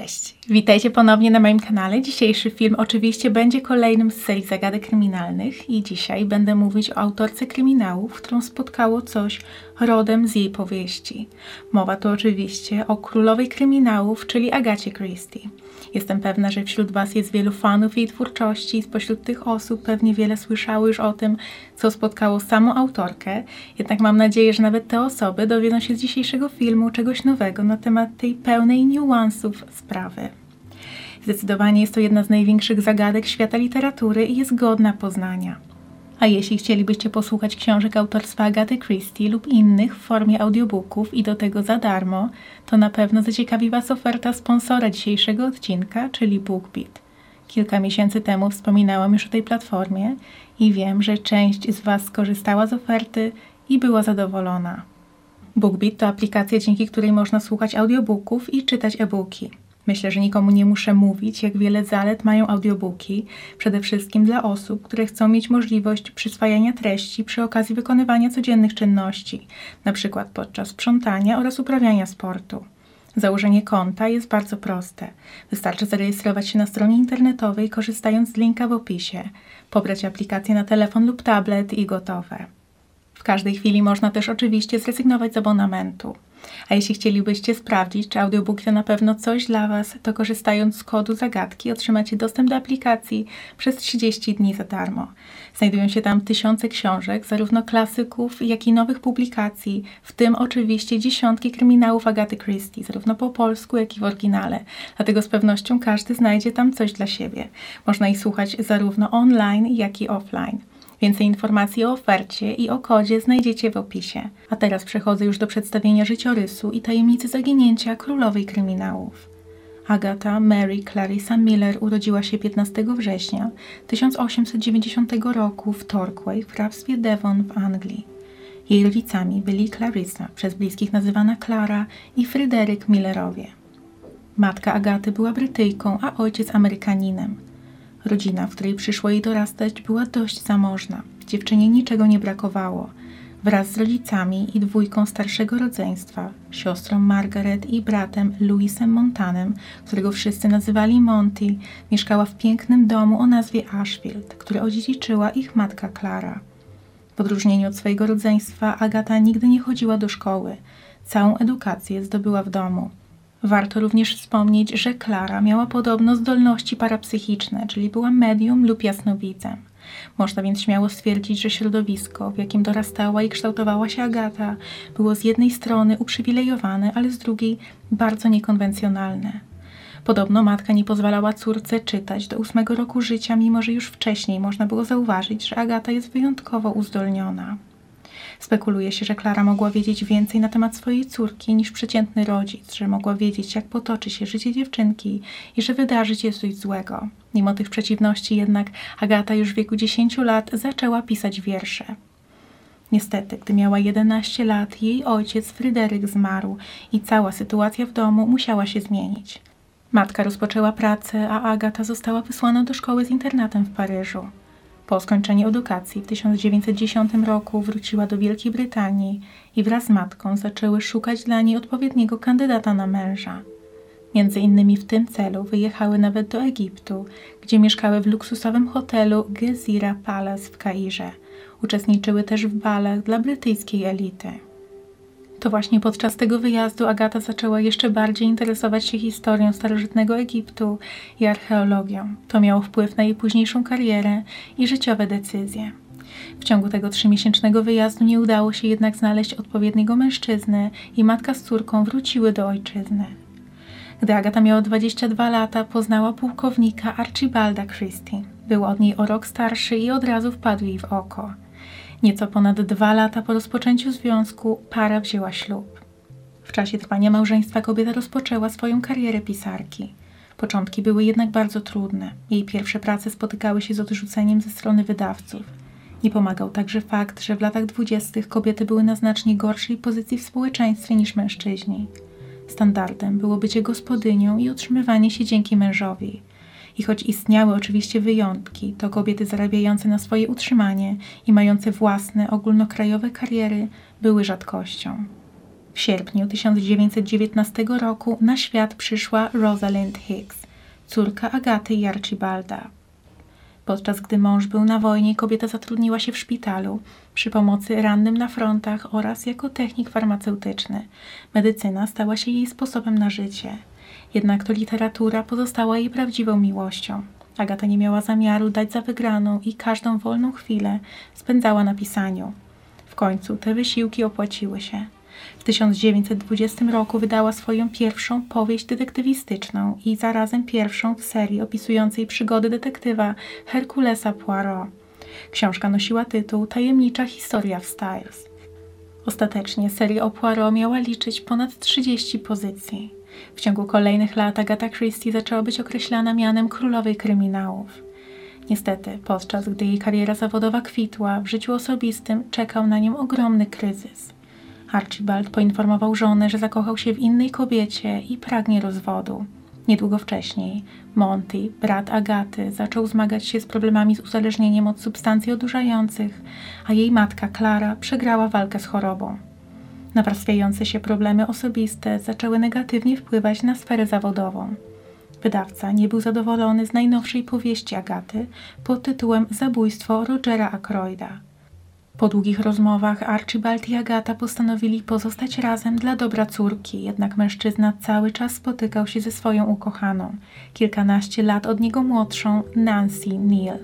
Cześć, witajcie ponownie na moim kanale. Dzisiejszy film oczywiście będzie kolejnym z serii zagadek kryminalnych i dzisiaj będę mówić o autorce kryminałów, którą spotkało coś rodem z jej powieści. Mowa tu oczywiście o królowej kryminałów, czyli Agacie Christie. Jestem pewna, że wśród Was jest wielu fanów jej twórczości i spośród tych osób pewnie wiele słyszało już o tym, co spotkało samą autorkę. Jednak mam nadzieję, że nawet te osoby dowiedzą się z dzisiejszego filmu czegoś nowego na temat tej pełnej niuansów sprawy. Zdecydowanie jest to jedna z największych zagadek świata literatury i jest godna poznania. A jeśli chcielibyście posłuchać książek autorstwa Agaty Christie lub innych w formie audiobooków i do tego za darmo, to na pewno zaciekawi Was oferta sponsora dzisiejszego odcinka, czyli BookBeat. Kilka miesięcy temu wspominałam już o tej platformie i wiem, że część z Was skorzystała z oferty i była zadowolona. BookBeat to aplikacja, dzięki której można słuchać audiobooków i czytać e-booki. Myślę, że nikomu nie muszę mówić, jak wiele zalet mają audiobooki, przede wszystkim dla osób, które chcą mieć możliwość przyswajania treści przy okazji wykonywania codziennych czynności, np. podczas sprzątania oraz uprawiania sportu. Założenie konta jest bardzo proste. Wystarczy zarejestrować się na stronie internetowej korzystając z linka w opisie, pobrać aplikację na telefon lub tablet i gotowe. W każdej chwili można też oczywiście zrezygnować z abonamentu. A jeśli chcielibyście sprawdzić, czy audiobook to na pewno coś dla Was, to korzystając z kodu zagadki otrzymacie dostęp do aplikacji przez 30 dni za darmo. Znajdują się tam tysiące książek, zarówno klasyków, jak i nowych publikacji, w tym oczywiście dziesiątki kryminałów Agaty Christie, zarówno po polsku, jak i w oryginale. Dlatego z pewnością każdy znajdzie tam coś dla siebie. Można ich słuchać zarówno online, jak i offline. Więcej informacji o ofercie i o kodzie znajdziecie w opisie. A teraz przechodzę już do przedstawienia życiorysu i tajemnicy zaginięcia królowej kryminałów. Agata Mary Clarissa Miller urodziła się 15 września 1890 roku w Torquay w hrabstwie Devon w Anglii. Jej rodzicami byli Clarissa, przez bliskich nazywana Clara, i Fryderyk Millerowie. Matka Agaty była Brytyjką, a ojciec Amerykaninem. Rodzina, w której przyszło jej dorastać, była dość zamożna. Dziewczynie niczego nie brakowało. Wraz z rodzicami i dwójką starszego rodzeństwa, siostrą Margaret i bratem Louisem Montanem, którego wszyscy nazywali Monty, mieszkała w pięknym domu o nazwie Ashfield, który odziedziczyła ich matka Clara. W odróżnieniu od swojego rodzeństwa, Agata nigdy nie chodziła do szkoły. Całą edukację zdobyła w domu. Warto również wspomnieć, że Klara miała podobno zdolności parapsychiczne, czyli była medium lub jasnowidzem. Można więc śmiało stwierdzić, że środowisko, w jakim dorastała i kształtowała się Agata, było z jednej strony uprzywilejowane, ale z drugiej bardzo niekonwencjonalne. Podobno matka nie pozwalała córce czytać do ósmego roku życia, mimo że już wcześniej można było zauważyć, że Agata jest wyjątkowo uzdolniona. Spekuluje się, że Klara mogła wiedzieć więcej na temat swojej córki niż przeciętny rodzic, że mogła wiedzieć, jak potoczy się życie dziewczynki i że wydarzy się coś złego. Mimo tych przeciwności jednak Agata już w wieku 10 lat zaczęła pisać wiersze. Niestety, gdy miała 11 lat, jej ojciec Fryderyk zmarł i cała sytuacja w domu musiała się zmienić. Matka rozpoczęła pracę, a Agata została wysłana do szkoły z internatem w Paryżu. Po skończeniu edukacji w 1910 roku wróciła do Wielkiej Brytanii i wraz z matką zaczęły szukać dla niej odpowiedniego kandydata na męża. Między innymi w tym celu wyjechały nawet do Egiptu, gdzie mieszkały w luksusowym hotelu Gezira Palace w Kairze. Uczestniczyły też w balach dla brytyjskiej elity. To właśnie podczas tego wyjazdu Agata zaczęła jeszcze bardziej interesować się historią starożytnego Egiptu i archeologią. To miało wpływ na jej późniejszą karierę i życiowe decyzje. W ciągu tego trzymiesięcznego wyjazdu nie udało się jednak znaleźć odpowiedniego mężczyzny i matka z córką wróciły do ojczyzny. Gdy Agata miała 22 lata, poznała pułkownika Archibalda Christie. Był od niej o rok starszy i od razu wpadł jej w oko. Nieco ponad dwa lata po rozpoczęciu związku para wzięła ślub. W czasie trwania małżeństwa kobieta rozpoczęła swoją karierę pisarki. Początki były jednak bardzo trudne. Jej pierwsze prace spotykały się z odrzuceniem ze strony wydawców. Nie pomagał także fakt, że w latach dwudziestych kobiety były na znacznie gorszej pozycji w społeczeństwie niż mężczyźni. Standardem było bycie gospodynią i utrzymywanie się dzięki mężowi. I choć istniały oczywiście wyjątki, to kobiety zarabiające na swoje utrzymanie i mające własne ogólnokrajowe kariery były rzadkością. W sierpniu 1919 roku na świat przyszła Rosalind Hicks, córka Agaty i Archibalda. Podczas gdy mąż był na wojnie, kobieta zatrudniła się w szpitalu przy pomocy rannym na frontach oraz jako technik farmaceutyczny. Medycyna stała się jej sposobem na życie. Jednak to literatura pozostała jej prawdziwą miłością. Agata nie miała zamiaru dać za wygraną i każdą wolną chwilę spędzała na pisaniu. W końcu te wysiłki opłaciły się. W 1920 roku wydała swoją pierwszą powieść detektywistyczną i zarazem pierwszą w serii opisującej przygody detektywa Herkulesa Poirot. Książka nosiła tytuł Tajemnicza historia w Styles. Ostatecznie seria o Poirot miała liczyć ponad 30 pozycji. W ciągu kolejnych lat Agatha Christie zaczęła być określana mianem królowej kryminałów. Niestety, podczas gdy jej kariera zawodowa kwitła, w życiu osobistym czekał na nią ogromny kryzys. Archibald poinformował żonę, że zakochał się w innej kobiecie i pragnie rozwodu. Niedługo wcześniej Monty, brat Agaty, zaczął zmagać się z problemami z uzależnieniem od substancji odurzających, a jej matka Klara przegrała walkę z chorobą. Nawarstwiające się problemy osobiste zaczęły negatywnie wpływać na sferę zawodową. Wydawca nie był zadowolony z najnowszej powieści Agaty pod tytułem Zabójstwo Rogera Ackroyda. Po długich rozmowach Archibald i Agata postanowili pozostać razem dla dobra córki, jednak mężczyzna cały czas spotykał się ze swoją ukochaną, kilkanaście lat od niego młodszą Nancy Neal.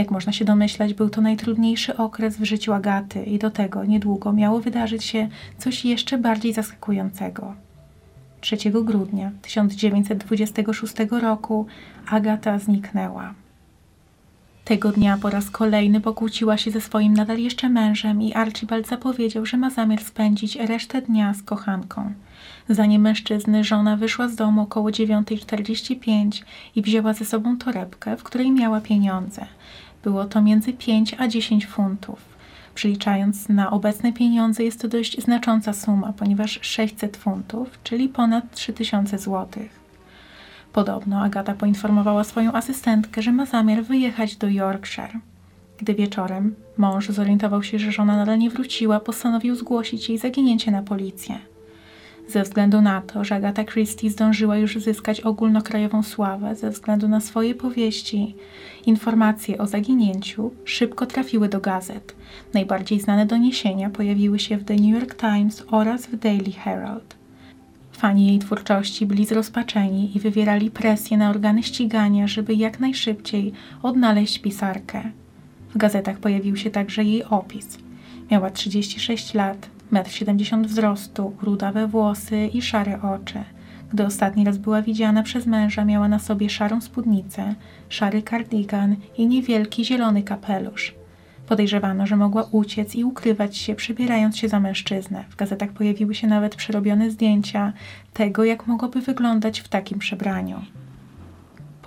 Jak można się domyślać, był to najtrudniejszy okres w życiu Agaty i do tego niedługo miało wydarzyć się coś jeszcze bardziej zaskakującego. 3 grudnia 1926 roku Agata zniknęła. Tego dnia po raz kolejny pokłóciła się ze swoim nadal jeszcze mężem i Archibald zapowiedział, że ma zamiar spędzić resztę dnia z kochanką. Zanim mężczyzny, żona wyszła z domu około 9.45 i wzięła ze sobą torebkę, w której miała pieniądze. Było to między 5 a 10 funtów. Przeliczając na obecne pieniądze jest to dość znacząca suma, ponieważ 600 funtów, czyli ponad 3000 złotych. Podobno Agata poinformowała swoją asystentkę, że ma zamiar wyjechać do Yorkshire. Gdy wieczorem mąż zorientował się, że żona nadal nie wróciła, postanowił zgłosić jej zaginięcie na policję. Ze względu na to, że Agata Christie zdążyła już zyskać ogólnokrajową sławę ze względu na swoje powieści, informacje o zaginięciu szybko trafiły do gazet. Najbardziej znane doniesienia pojawiły się w The New York Times oraz w Daily Herald. Fani jej twórczości byli zrozpaczeni i wywierali presję na organy ścigania, żeby jak najszybciej odnaleźć pisarkę. W gazetach pojawił się także jej opis. Miała 36 lat, 1,70 m wzrostu, rudawe włosy i szare oczy. Gdy ostatni raz była widziana przez męża, miała na sobie szarą spódnicę, szary kardigan i niewielki zielony kapelusz. Podejrzewano, że mogła uciec i ukrywać się, przebierając się za mężczyznę. W gazetach pojawiły się nawet przerobione zdjęcia tego, jak mogłoby wyglądać w takim przebraniu.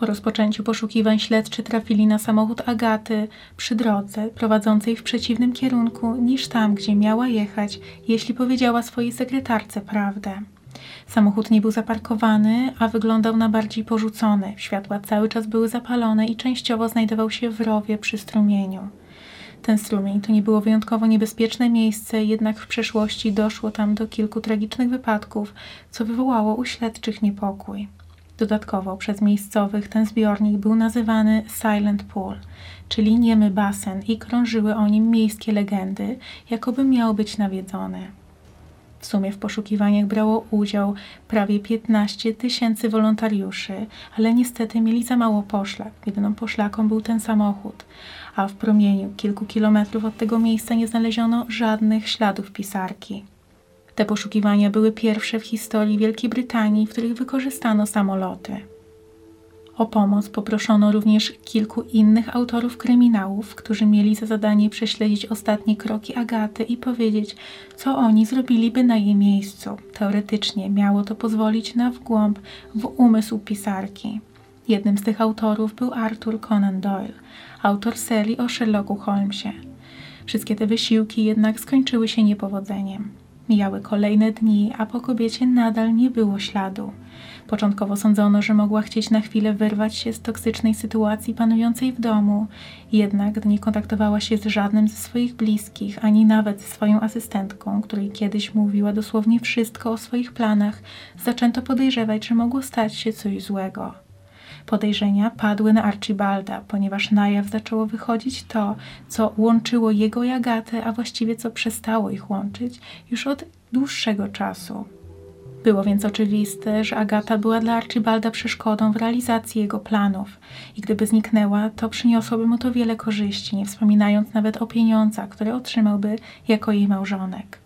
Po rozpoczęciu poszukiwań śledczy trafili na samochód Agaty przy drodze prowadzącej w przeciwnym kierunku niż tam, gdzie miała jechać, jeśli powiedziała swojej sekretarce prawdę. Samochód nie był zaparkowany, a wyglądał na bardziej porzucony. Światła cały czas były zapalone i częściowo znajdował się w rowie przy strumieniu. Ten strumień to nie było wyjątkowo niebezpieczne miejsce, jednak w przeszłości doszło tam do kilku tragicznych wypadków, co wywołało u śledczych niepokój. Dodatkowo przez miejscowych ten zbiornik był nazywany Silent Pool, czyli niemy basen i krążyły o nim miejskie legendy, jakoby miał być nawiedzony. W sumie w poszukiwaniach brało udział prawie 15 tysięcy wolontariuszy, ale niestety mieli za mało poszlak. Jedyną poszlaką był ten samochód, a w promieniu kilku kilometrów od tego miejsca nie znaleziono żadnych śladów pisarki. Te poszukiwania były pierwsze w historii Wielkiej Brytanii, w których wykorzystano samoloty. O pomoc poproszono również kilku innych autorów kryminałów, którzy mieli za zadanie prześledzić ostatnie kroki Agaty i powiedzieć, co oni zrobiliby na jej miejscu. Teoretycznie miało to pozwolić na wgłąb w umysł pisarki. Jednym z tych autorów był Arthur Conan Doyle, autor serii o Sherlocku Holmesie. Wszystkie te wysiłki jednak skończyły się niepowodzeniem. Mijały kolejne dni, a po kobiecie nadal nie było śladu. Początkowo sądzono, że mogła chcieć na chwilę wyrwać się z toksycznej sytuacji panującej w domu, jednak gdy nie kontaktowała się z żadnym ze swoich bliskich, ani nawet ze swoją asystentką, której kiedyś mówiła dosłownie wszystko o swoich planach, zaczęto podejrzewać, że mogło stać się coś złego. Podejrzenia padły na Archibalda, ponieważ na jaw zaczęło wychodzić to, co łączyło jego i Agatę, a właściwie co przestało ich łączyć już od dłuższego czasu. Było więc oczywiste, że Agata była dla Archibalda przeszkodą w realizacji jego planów i gdyby zniknęła, to przyniosłoby mu to wiele korzyści, nie wspominając nawet o pieniądzach, które otrzymałby jako jej małżonek.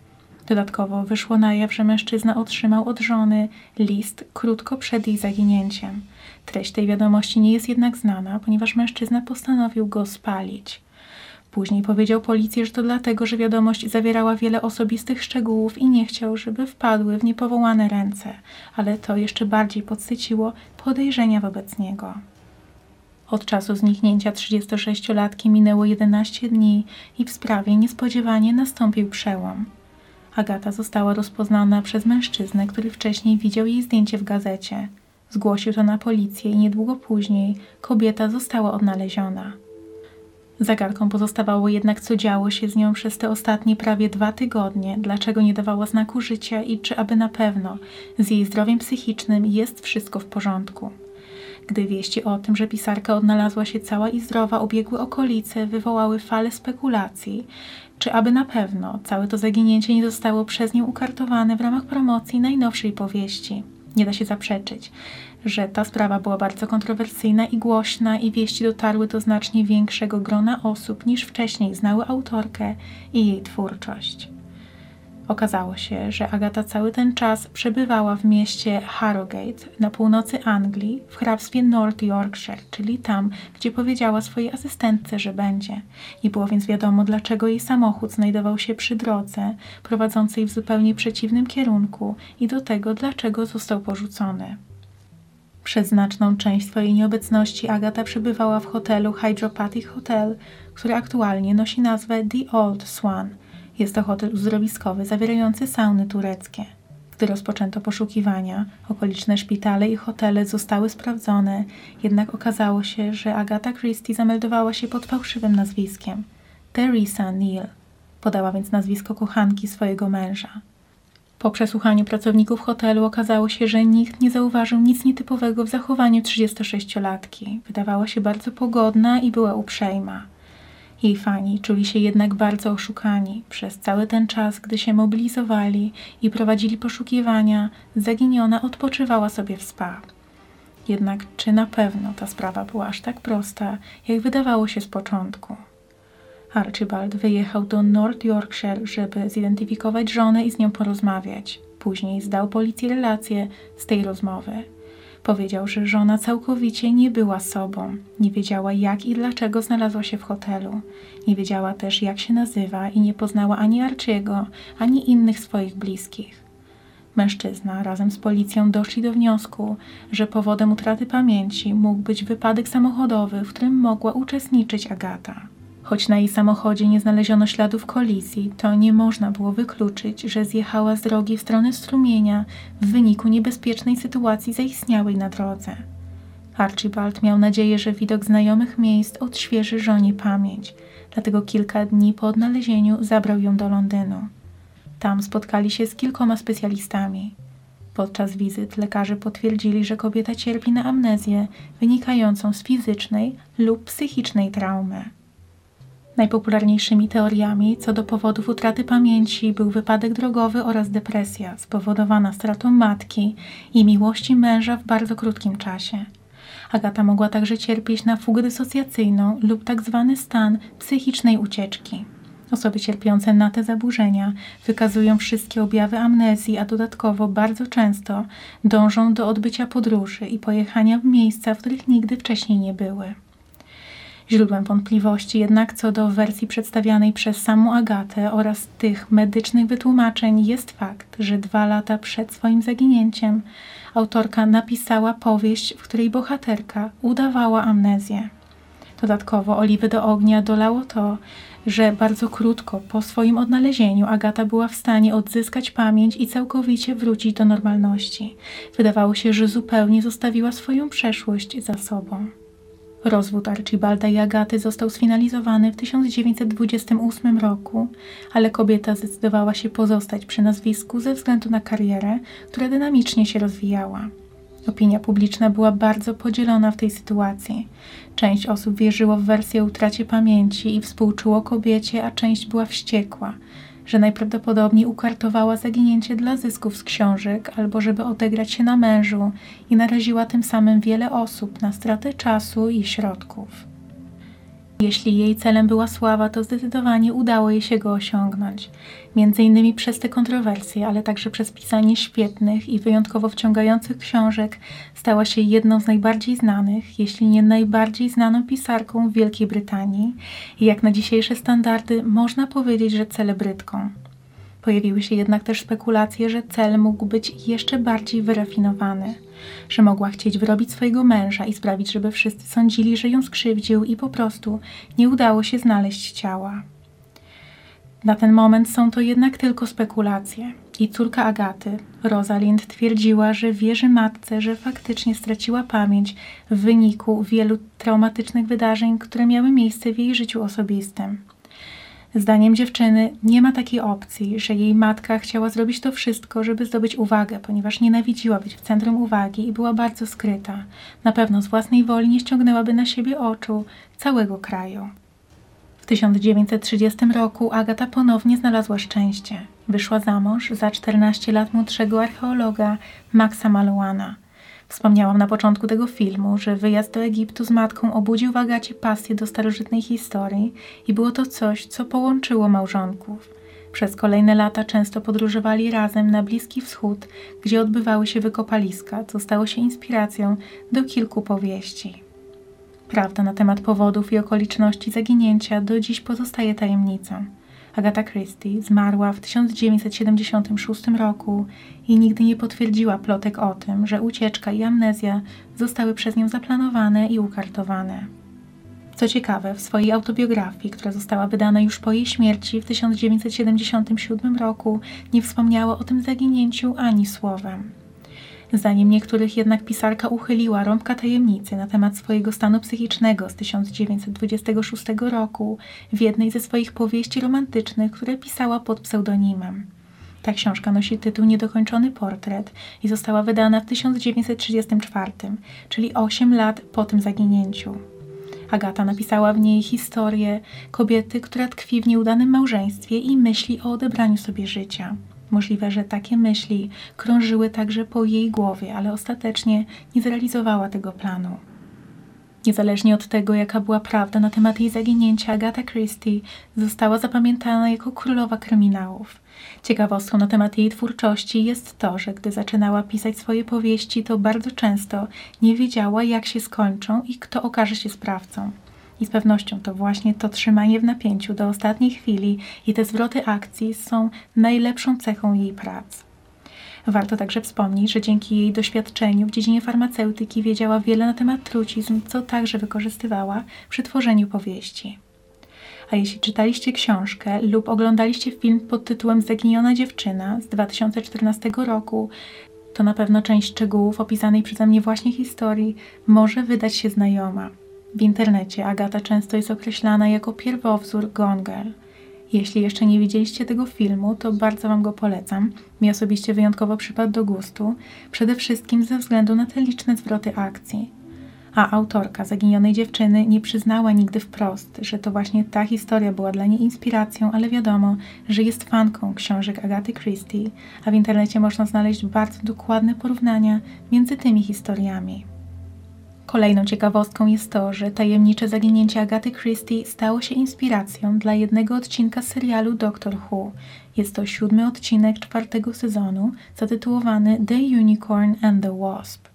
Dodatkowo wyszło na jaw, że mężczyzna otrzymał od żony list krótko przed jej zaginięciem. Treść tej wiadomości nie jest jednak znana, ponieważ mężczyzna postanowił go spalić. Później powiedział policji, że to dlatego, że wiadomość zawierała wiele osobistych szczegółów i nie chciał, żeby wpadły w niepowołane ręce, ale to jeszcze bardziej podsyciło podejrzenia wobec niego. Od czasu zniknięcia 36-latki minęło 11 dni i w sprawie niespodziewanie nastąpił przełom. Agata została rozpoznana przez mężczyznę, który wcześniej widział jej zdjęcie w gazecie. Zgłosił to na policję i niedługo później kobieta została odnaleziona. Zagadką pozostawało jednak, co działo się z nią przez te ostatnie prawie dwa tygodnie, dlaczego nie dawała znaku życia i czy aby na pewno z jej zdrowiem psychicznym jest wszystko w porządku. Gdy wieści o tym, że pisarka odnalazła się cała i zdrowa, obiegły okolice, wywołały falę spekulacji, czy aby na pewno całe to zaginięcie nie zostało przez nią ukartowane w ramach promocji najnowszej powieści. Nie da się zaprzeczyć, że ta sprawa była bardzo kontrowersyjna i głośna i wieści dotarły do znacznie większego grona osób niż wcześniej znały autorkę i jej twórczość. Okazało się, że Agata cały ten czas przebywała w mieście Harrogate na północy Anglii, w hrabstwie North Yorkshire, czyli tam, gdzie powiedziała swojej asystentce, że będzie. Nie było więc wiadomo, dlaczego jej samochód znajdował się przy drodze, prowadzącej w zupełnie przeciwnym kierunku i do tego, dlaczego został porzucony. Przez znaczną część swojej nieobecności Agata przebywała w hotelu Hydropathic Hotel, który aktualnie nosi nazwę The Old Swan. Jest to hotel uzdrowiskowy zawierający sauny tureckie. Gdy rozpoczęto poszukiwania, okoliczne szpitale i hotele zostały sprawdzone, jednak okazało się, że Agata Christie zameldowała się pod fałszywym nazwiskiem Teresa Neal. Podała więc nazwisko kochanki swojego męża. Po przesłuchaniu pracowników hotelu okazało się, że nikt nie zauważył nic nietypowego w zachowaniu 36-latki. Wydawała się bardzo pogodna i była uprzejma. Jej fani czuli się jednak bardzo oszukani. Przez cały ten czas, gdy się mobilizowali i prowadzili poszukiwania, zaginiona odpoczywała sobie w spa. Jednak czy na pewno ta sprawa była aż tak prosta, jak wydawało się z początku? Archibald wyjechał do North Yorkshire, żeby zidentyfikować żonę i z nią porozmawiać. Później zdał policji relację z tej rozmowy. Powiedział, że żona całkowicie nie była sobą, nie wiedziała jak i dlaczego znalazła się w hotelu, nie wiedziała też jak się nazywa i nie poznała ani Archiego, ani innych swoich bliskich. Mężczyzna razem z policją doszli do wniosku, że powodem utraty pamięci mógł być wypadek samochodowy, w którym mogła uczestniczyć Agata. Choć na jej samochodzie nie znaleziono śladów kolizji, to nie można było wykluczyć, że zjechała z drogi w stronę strumienia w wyniku niebezpiecznej sytuacji zaistniałej na drodze. Archibald miał nadzieję, że widok znajomych miejsc odświeży żonie pamięć, dlatego kilka dni po odnalezieniu zabrał ją do Londynu. Tam spotkali się z kilkoma specjalistami. Podczas wizyt lekarze potwierdzili, że kobieta cierpi na amnezję wynikającą z fizycznej lub psychicznej traumy. Najpopularniejszymi teoriami co do powodów utraty pamięci był wypadek drogowy oraz depresja spowodowana stratą matki i miłości męża w bardzo krótkim czasie. Agata mogła także cierpieć na fugę dysocjacyjną lub tak zwany stan psychicznej ucieczki. Osoby cierpiące na te zaburzenia wykazują wszystkie objawy amnezji, a dodatkowo bardzo często dążą do odbycia podróży i pojechania w miejsca, w których nigdy wcześniej nie były. Źródłem wątpliwości jednak co do wersji przedstawianej przez samą Agatę oraz tych medycznych wytłumaczeń jest fakt, że dwa lata przed swoim zaginięciem autorka napisała powieść, w której bohaterka udawała amnezję. Dodatkowo oliwy do ognia dolało to, że bardzo krótko po swoim odnalezieniu Agata była w stanie odzyskać pamięć i całkowicie wrócić do normalności. Wydawało się, że zupełnie zostawiła swoją przeszłość za sobą. Rozwód Archibalda i Agaty został sfinalizowany w 1928 roku, ale kobieta zdecydowała się pozostać przy nazwisku ze względu na karierę, która dynamicznie się rozwijała. Opinia publiczna była bardzo podzielona w tej sytuacji. Część osób wierzyło w wersję utracie pamięci i współczuło kobiecie, a część była wściekła, że najprawdopodobniej ukartowała zaginięcie dla zysków z książek albo żeby odegrać się na mężu i naraziła tym samym wiele osób na stratę czasu i środków. Jeśli jej celem była sława, to zdecydowanie udało jej się go osiągnąć. Między innymi przez te kontrowersje, ale także przez pisanie świetnych i wyjątkowo wciągających książek, stała się jedną z najbardziej znanych, jeśli nie najbardziej znaną pisarką w Wielkiej Brytanii i jak na dzisiejsze standardy można powiedzieć, że celebrytką. Pojawiły się jednak też spekulacje, że cel mógł być jeszcze bardziej wyrafinowany, że mogła chcieć wyrobić swojego męża i sprawić, żeby wszyscy sądzili, że ją skrzywdził i po prostu nie udało się znaleźć ciała. Na ten moment są to jednak tylko spekulacje. I córka Agaty, Rosalind, twierdziła, że wierzy matce, że faktycznie straciła pamięć w wyniku wielu traumatycznych wydarzeń, które miały miejsce w jej życiu osobistym. Zdaniem dziewczyny nie ma takiej opcji, że jej matka chciała zrobić to wszystko, żeby zdobyć uwagę, ponieważ nienawidziła być w centrum uwagi i była bardzo skryta. Na pewno z własnej woli nie ściągnęłaby na siebie oczu całego kraju. W 1930 roku Agata ponownie znalazła szczęście. Wyszła za mąż za 14 lat młodszego archeologa Maxa Malouana – Wspomniałam na początku tego filmu, że wyjazd do Egiptu z matką obudził w Agacie pasję do starożytnej historii i było to coś, co połączyło małżonków. Przez kolejne lata często podróżowali razem na Bliski Wschód, gdzie odbywały się wykopaliska, co stało się inspiracją do kilku powieści. Prawda na temat powodów i okoliczności zaginięcia do dziś pozostaje tajemnicą. Agatha Christie zmarła w 1976 roku i nigdy nie potwierdziła plotek o tym, że ucieczka i amnezja zostały przez nią zaplanowane i ukartowane. Co ciekawe, w swojej autobiografii, która została wydana już po jej śmierci w 1977 roku, nie wspomniała o tym zaginięciu ani słowem. Zdaniem niektórych jednak pisarka uchyliła rąbka tajemnicy na temat swojego stanu psychicznego z 1926 roku w jednej ze swoich powieści romantycznych, które pisała pod pseudonimem. Ta książka nosi tytuł Niedokończony portret i została wydana w 1934, czyli 8 lat po tym zaginięciu. Agata napisała w niej historię kobiety, która tkwi w nieudanym małżeństwie i myśli o odebraniu sobie życia. Możliwe, że takie myśli krążyły także po jej głowie, ale ostatecznie nie zrealizowała tego planu. Niezależnie od tego, jaka była prawda na temat jej zaginięcia, Agatha Christie została zapamiętana jako królowa kryminałów. Ciekawostką na temat jej twórczości jest to, że gdy zaczynała pisać swoje powieści, to bardzo często nie wiedziała, jak się skończą i kto okaże się sprawcą. I z pewnością to właśnie to trzymanie w napięciu do ostatniej chwili i te zwroty akcji są najlepszą cechą jej prac. Warto także wspomnieć, że dzięki jej doświadczeniu w dziedzinie farmaceutyki wiedziała wiele na temat trucizn, co także wykorzystywała przy tworzeniu powieści. A jeśli czytaliście książkę lub oglądaliście film pod tytułem Zaginiona dziewczyna z 2014 roku, to na pewno część szczegółów opisanej przeze mnie właśnie historii może wydać się znajoma. W internecie Agata często jest określana jako pierwowzór Gone Girl. Jeśli jeszcze nie widzieliście tego filmu, to bardzo Wam go polecam. Mi osobiście wyjątkowo przypadł do gustu, przede wszystkim ze względu na te liczne zwroty akcji. A autorka zaginionej dziewczyny nie przyznała nigdy wprost, że to właśnie ta historia była dla niej inspiracją, ale wiadomo, że jest fanką książek Agaty Christie, a w internecie można znaleźć bardzo dokładne porównania między tymi historiami. Kolejną ciekawostką jest to, że tajemnicze zaginięcie Agaty Christie stało się inspiracją dla jednego odcinka serialu Doctor Who. Jest to siódmy odcinek czwartego sezonu, zatytułowany The Unicorn and the Wasp.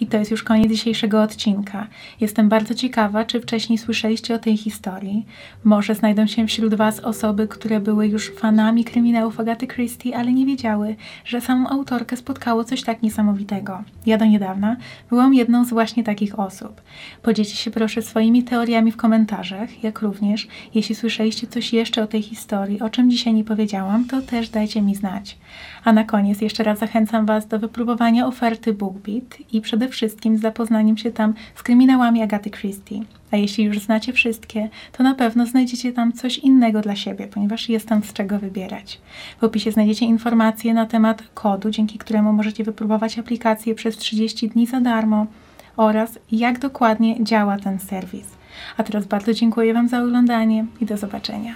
I to jest już koniec dzisiejszego odcinka. Jestem bardzo ciekawa, czy wcześniej słyszeliście o tej historii. Może znajdą się wśród Was osoby, które były już fanami kryminałów Agaty Christie, ale nie wiedziały, że samą autorkę spotkało coś tak niesamowitego. Ja do niedawna byłam jedną z właśnie takich osób. Podzielcie się proszę swoimi teoriami w komentarzach, jak również, jeśli słyszeliście coś jeszcze o tej historii, o czym dzisiaj nie powiedziałam, to też dajcie mi znać. A na koniec jeszcze raz zachęcam Was do wypróbowania oferty BookBeat i przede wszystkim z zapoznaniem się tam z kryminałami Agaty Christie. A jeśli już znacie wszystkie, to na pewno znajdziecie tam coś innego dla siebie, ponieważ jest tam z czego wybierać. W opisie znajdziecie informacje na temat kodu, dzięki któremu możecie wypróbować aplikację przez 30 dni za darmo oraz jak dokładnie działa ten serwis. A teraz bardzo dziękuję Wam za oglądanie i do zobaczenia.